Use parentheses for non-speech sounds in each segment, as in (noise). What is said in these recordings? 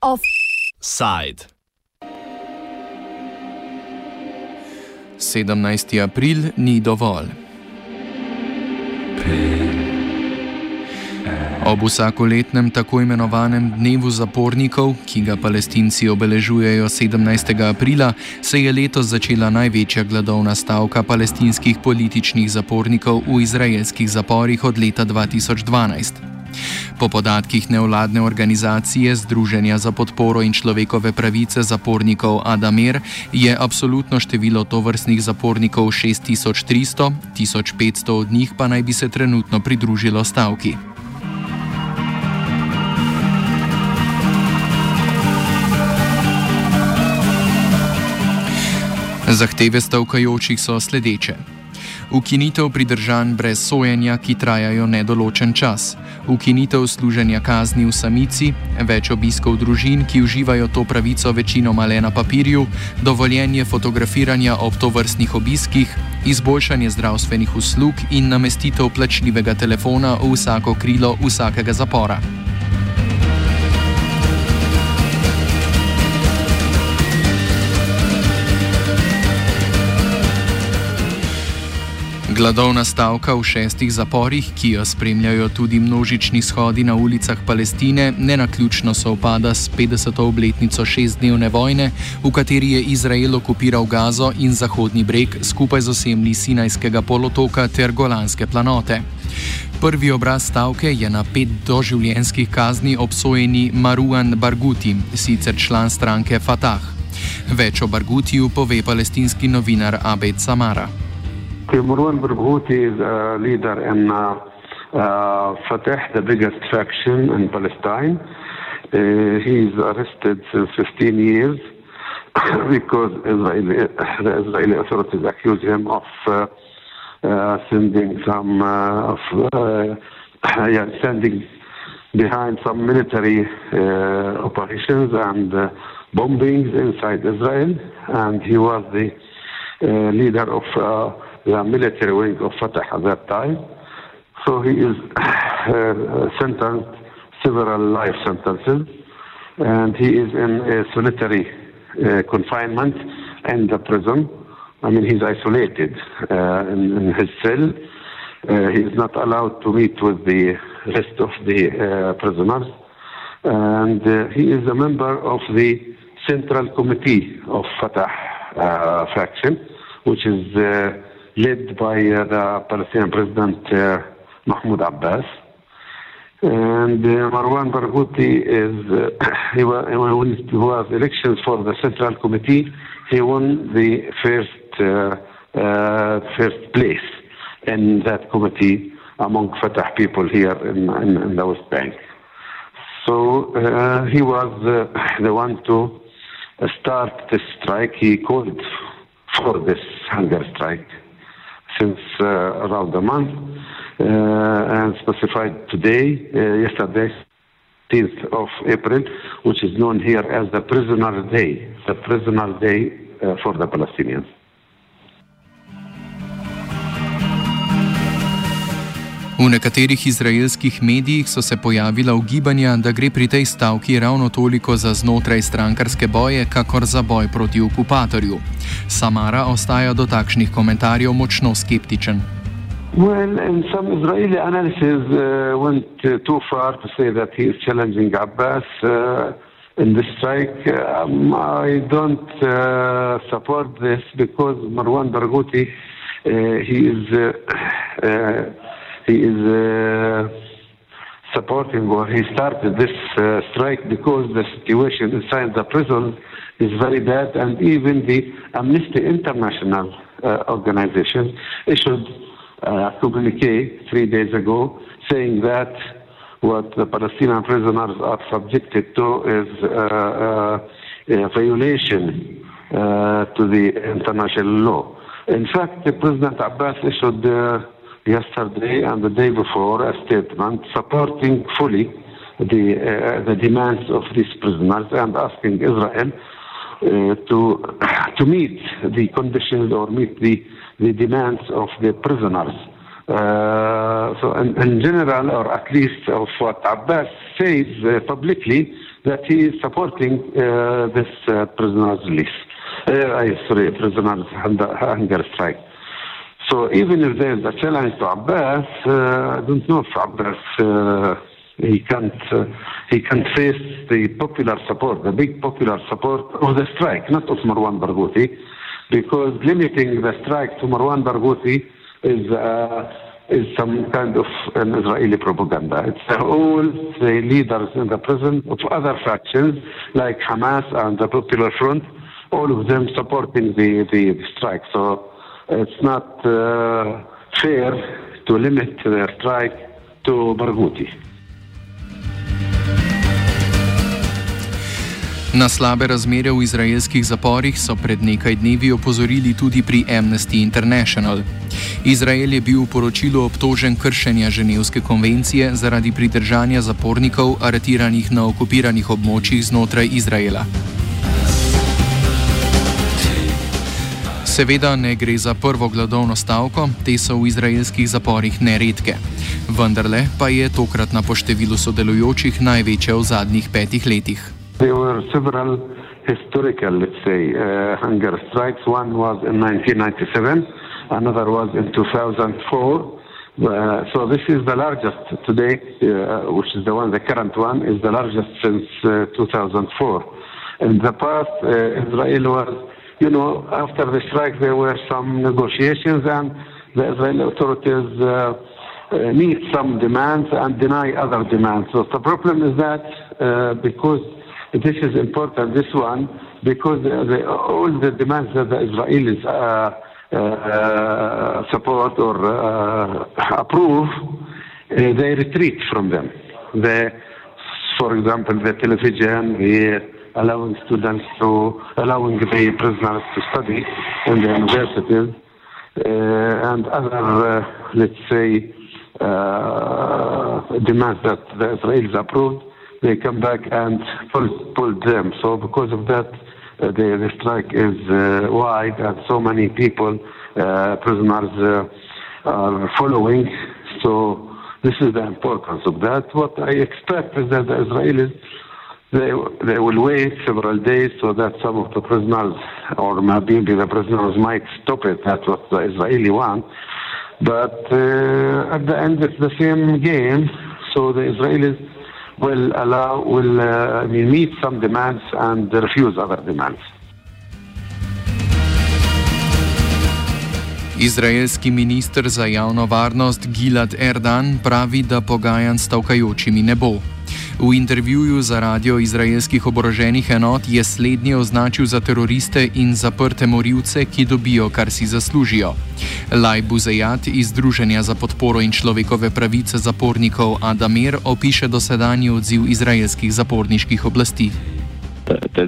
Offside. 17. april ni dovolj. Ob vsakoletnem tako imenovanem dnevu zapornikov, ki ga palestinci obeležujejo 17. aprila, se je letos začela največja gladovna stavka palestinskih političnih zapornikov v izraelskih zaporih od leta 2012. Po podatkih nevladne organizacije Združenja za podporo in človekove pravice zapornikov Adamer je absolutno število tovrstnih zapornikov 6300, 1500 od njih pa naj bi se trenutno pridružilo stavki. Zahteve stavkajočih so sledeče. Ukinitev pridržanj brez sojenja, ki trajajo nedoločen čas. Ukinitev služenja kazni v samici, več obiskov družin, ki uživajo to pravico večinoma le na papirju, dovoljenje fotografiranja ob tovrstnih obiskih, izboljšanje zdravstvenih uslug in namestitev plačljivega telefona v vsako krilo vsakega zapora. Gladovna stavka v šestih zaporih, ki jo spremljajo tudi množični shodi na ulicah Palestine, ne na ključno sovpada s 50. obletnico šestdnevne vojne, v kateri je Izrael okupiral Gazo in Zahodni breg skupaj z osemlji Sinajskega polotoka ter Golanske planote. Prvi obraz stavke je na pet doživljenjskih kazni obsojeni Maruan Barguti, sicer član stranke Fatah. Več o Bargutiju pove palestinski novinar Abed Samara. Marwan Barghouti is a leader in Fatah, the biggest faction in Palestine. Uh, he's arrested since 15 years (coughs) because Israeli, the Israeli authorities accuse him of uh, uh, sending some of (coughs) yeah, standing behind some military operations and bombings inside Israel, and he was the leader of the military wing of Fatah at that time. So he is (clears throat) uh, sentenced several life sentences, and he is in a solitary uh, confinement in the prison. I mean, he's isolated uh, in, in, his cell. Uh, he is not allowed to meet with the rest of the uh, prisoners, and uh, he is a member of the Central Committee of Fatah faction, which is led by uh, the Palestinian President uh, Mahmoud Abbas. And uh, Marwan Barghouti is, (coughs) he was, it was elections for the Central Committee, he won the first, first place in that committee among Fatah people here in, in, in the West Bank. So uh, he was uh, (coughs) the one to start the strike. He called for this hunger strike since uh, around a month uh, and specified today, uh, yesterday, 10th of April, which is known here as the Prisoner Day, the Prisoner Day for the Palestinians. V nekaterih izraelskih medijih so se pojavila ugibanja, da gre pri tej stavki ravno toliko za znotraj strankarske boje, kakor za boj proti okupatorju. Samara ostaja do takšnih komentarjev močno skeptičen. Well, and some Israeli analysis uh, went uh, too far to say that he is challenging Abbas uh, in the strike. Um, I don't uh, support this because Marwan Barghouti, uh, he is. Uh, uh, he is uh, supporting or he started this uh, strike because the situation inside the prison is very bad and even the Amnesty International uh, organization issued a communique three days ago saying that what the Palestinian prisoners are subjected to is uh, uh, a violation uh, to the international law. In fact, the President Abbas issued yesterday and the day before a statement supporting fully the, uh, the demands of these prisoners and asking Israel uh, to (clears throat) to meet the conditions or meet the the demands of the prisoners. Uh, so, in, in, general, or at least of what Abbas says uh, publicly, that he is supporting uh, this uh, prisoners' release. Sorry, prisoners' hunger strike. So, even if there is a challenge to Abbas, I don't know if Abbas he can't uh, he can face the popular support, the big popular support of the strike, not of Marwan Barghouti, because limiting the strike to Marwan Barghouti is uh, is some kind of an Israeli propaganda. It's all the leaders in the prison of other factions like Hamas and the Popular Front, all of them supporting the, the, the strike. So it's not uh, fair to limit their strike to Barghouti. Na slabe razmere v izraelskih zaporih so pred nekaj dnevi opozorili tudi pri Amnesty International. Izrael je bil v poročilu obtožen kršenja Ženevske konvencije zaradi pridržanja zapornikov aretiranih na okupiranih območjih znotraj Izraela. Seveda ne gre za prvo gladovno stavko, te so v izraelskih zaporih neredke. Vendarle pa je tokratna po številu sodelujočih največja v zadnjih petih letih. Historical, let's say, uh, hunger strikes. One was in 1997, another was in 2004. Uh, so this is the largest today, uh, which is the one, the current one, is the largest since uh, 2004. In the past, uh, Israel was, you know, after the strike there were some negotiations and the Israeli authorities uh, meet some demands and deny other demands. So the problem is that because this is important, this one, because the, the, all the demands that the Israelis uh, uh, support or uh, approve, uh, they retreat from them. They, for example, the television, the allowing students to, allowing the prisoners to study in the universities, uh, and other, uh, let's say, demands that the Israelis approved they come back and pull, pull them. So because of that, uh, the, the strike is uh, wide and so many people, uh, prisoners, uh, are following. So this is the importance of that. What I expect is that the Israelis, they, they will wait several days so that some of the prisoners, or maybe the prisoners might stop it. That's what the Israeli want. But uh, at the end, it's the same game. So the Israelis will allow will uh, meet some demands and refuse other demands. Izraelski minister za javno varnost Gilad Erdan pravi, da pogajanj stavkajočimi ne bo. V intervjuju za radio izraelskih oboroženih enot je slednje označil za teroriste in zaprte morilce, ki dobijo, kar si zaslužijo. Laj Buzejat iz Združenja za podporo in človekove pravice zapornikov Adamir opiše dosedanji odziv izraelskih zaporniških oblasti. The, the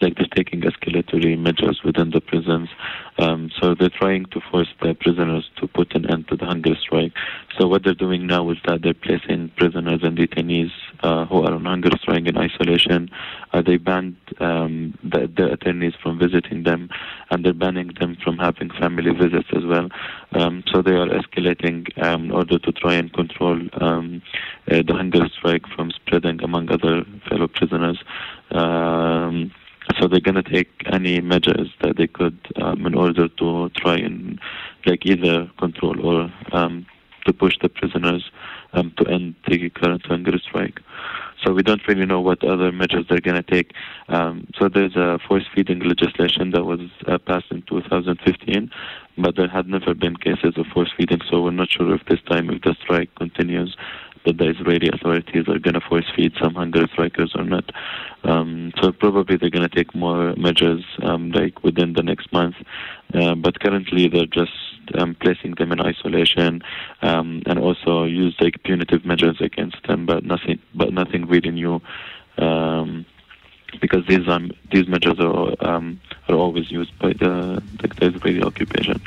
like they're taking escalatory measures within the prisons. Um, so they're trying to force the prisoners to put an end to the hunger strike. So what they're doing now is that they're placing prisoners and detainees uh, who are on hunger strike in isolation. Uh, they banned um, the, the, attorneys from visiting them, and they're banning them from having family visits as well. Um, so they are escalating um, in order to try and control um, uh, the hunger strike from spreading among other fellow prisoners. Um, so they're going to take any measures that they could um, in order to try and like either control or to push the prisoners um, to end the current hunger strike. So we don't really know what other measures they're going to take. Um, so there's a force feeding legislation that was uh, passed in 2015, but there had never been cases of force feeding. So we're not sure if this time, if the strike continues, that the Israeli authorities are going to force feed some hunger strikers or not. Um, so probably they're going to take more measures um, like within the next month. Uh, but currently they're just um, placing them in isolation um, and also use like punitive measures against them, but nothing, but nothing really new. Um, because these um, these measures are um, are always used by the, the, Israeli occupation.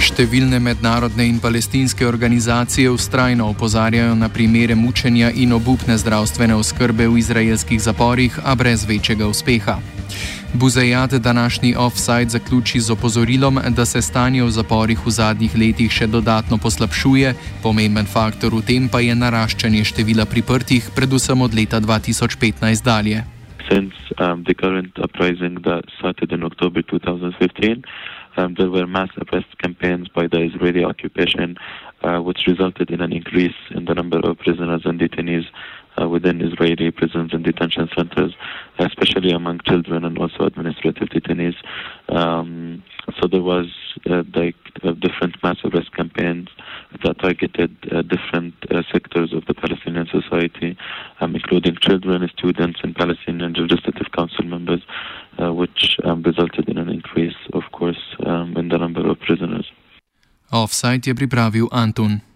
Številne mednarodne in palestinske organizacije ustrajno opozarjajo na primere mučenja in obupne zdravstvene oskrbe v izraelskih zaporih, a brez večjega uspeha. Buzejad današnji offside zaključi z opozorilom, da se stanje v zaporih v zadnjih letih še dodatno poslabšuje, pomemben faktor v tem pa je naraščanje števila priprtih, predvsem od leta 2015 dalje. Since um, the current uprising that started in October 2015, um, there were mass arrest campaigns by the Israeli occupation, uh, which resulted in an increase in the number of prisoners and detainees within Israeli prisons and detention centers, especially among children and also administrative detainees. Um, so there was uh, like uh, different mass arrest campaigns that targeted uh, different uh, sectors of the Palestinian society, um, including children, students, and Palestinian legislative council members, uh, which um, resulted in an increase, of course, um, in the number of prisoners. Offside je pripravil Anton.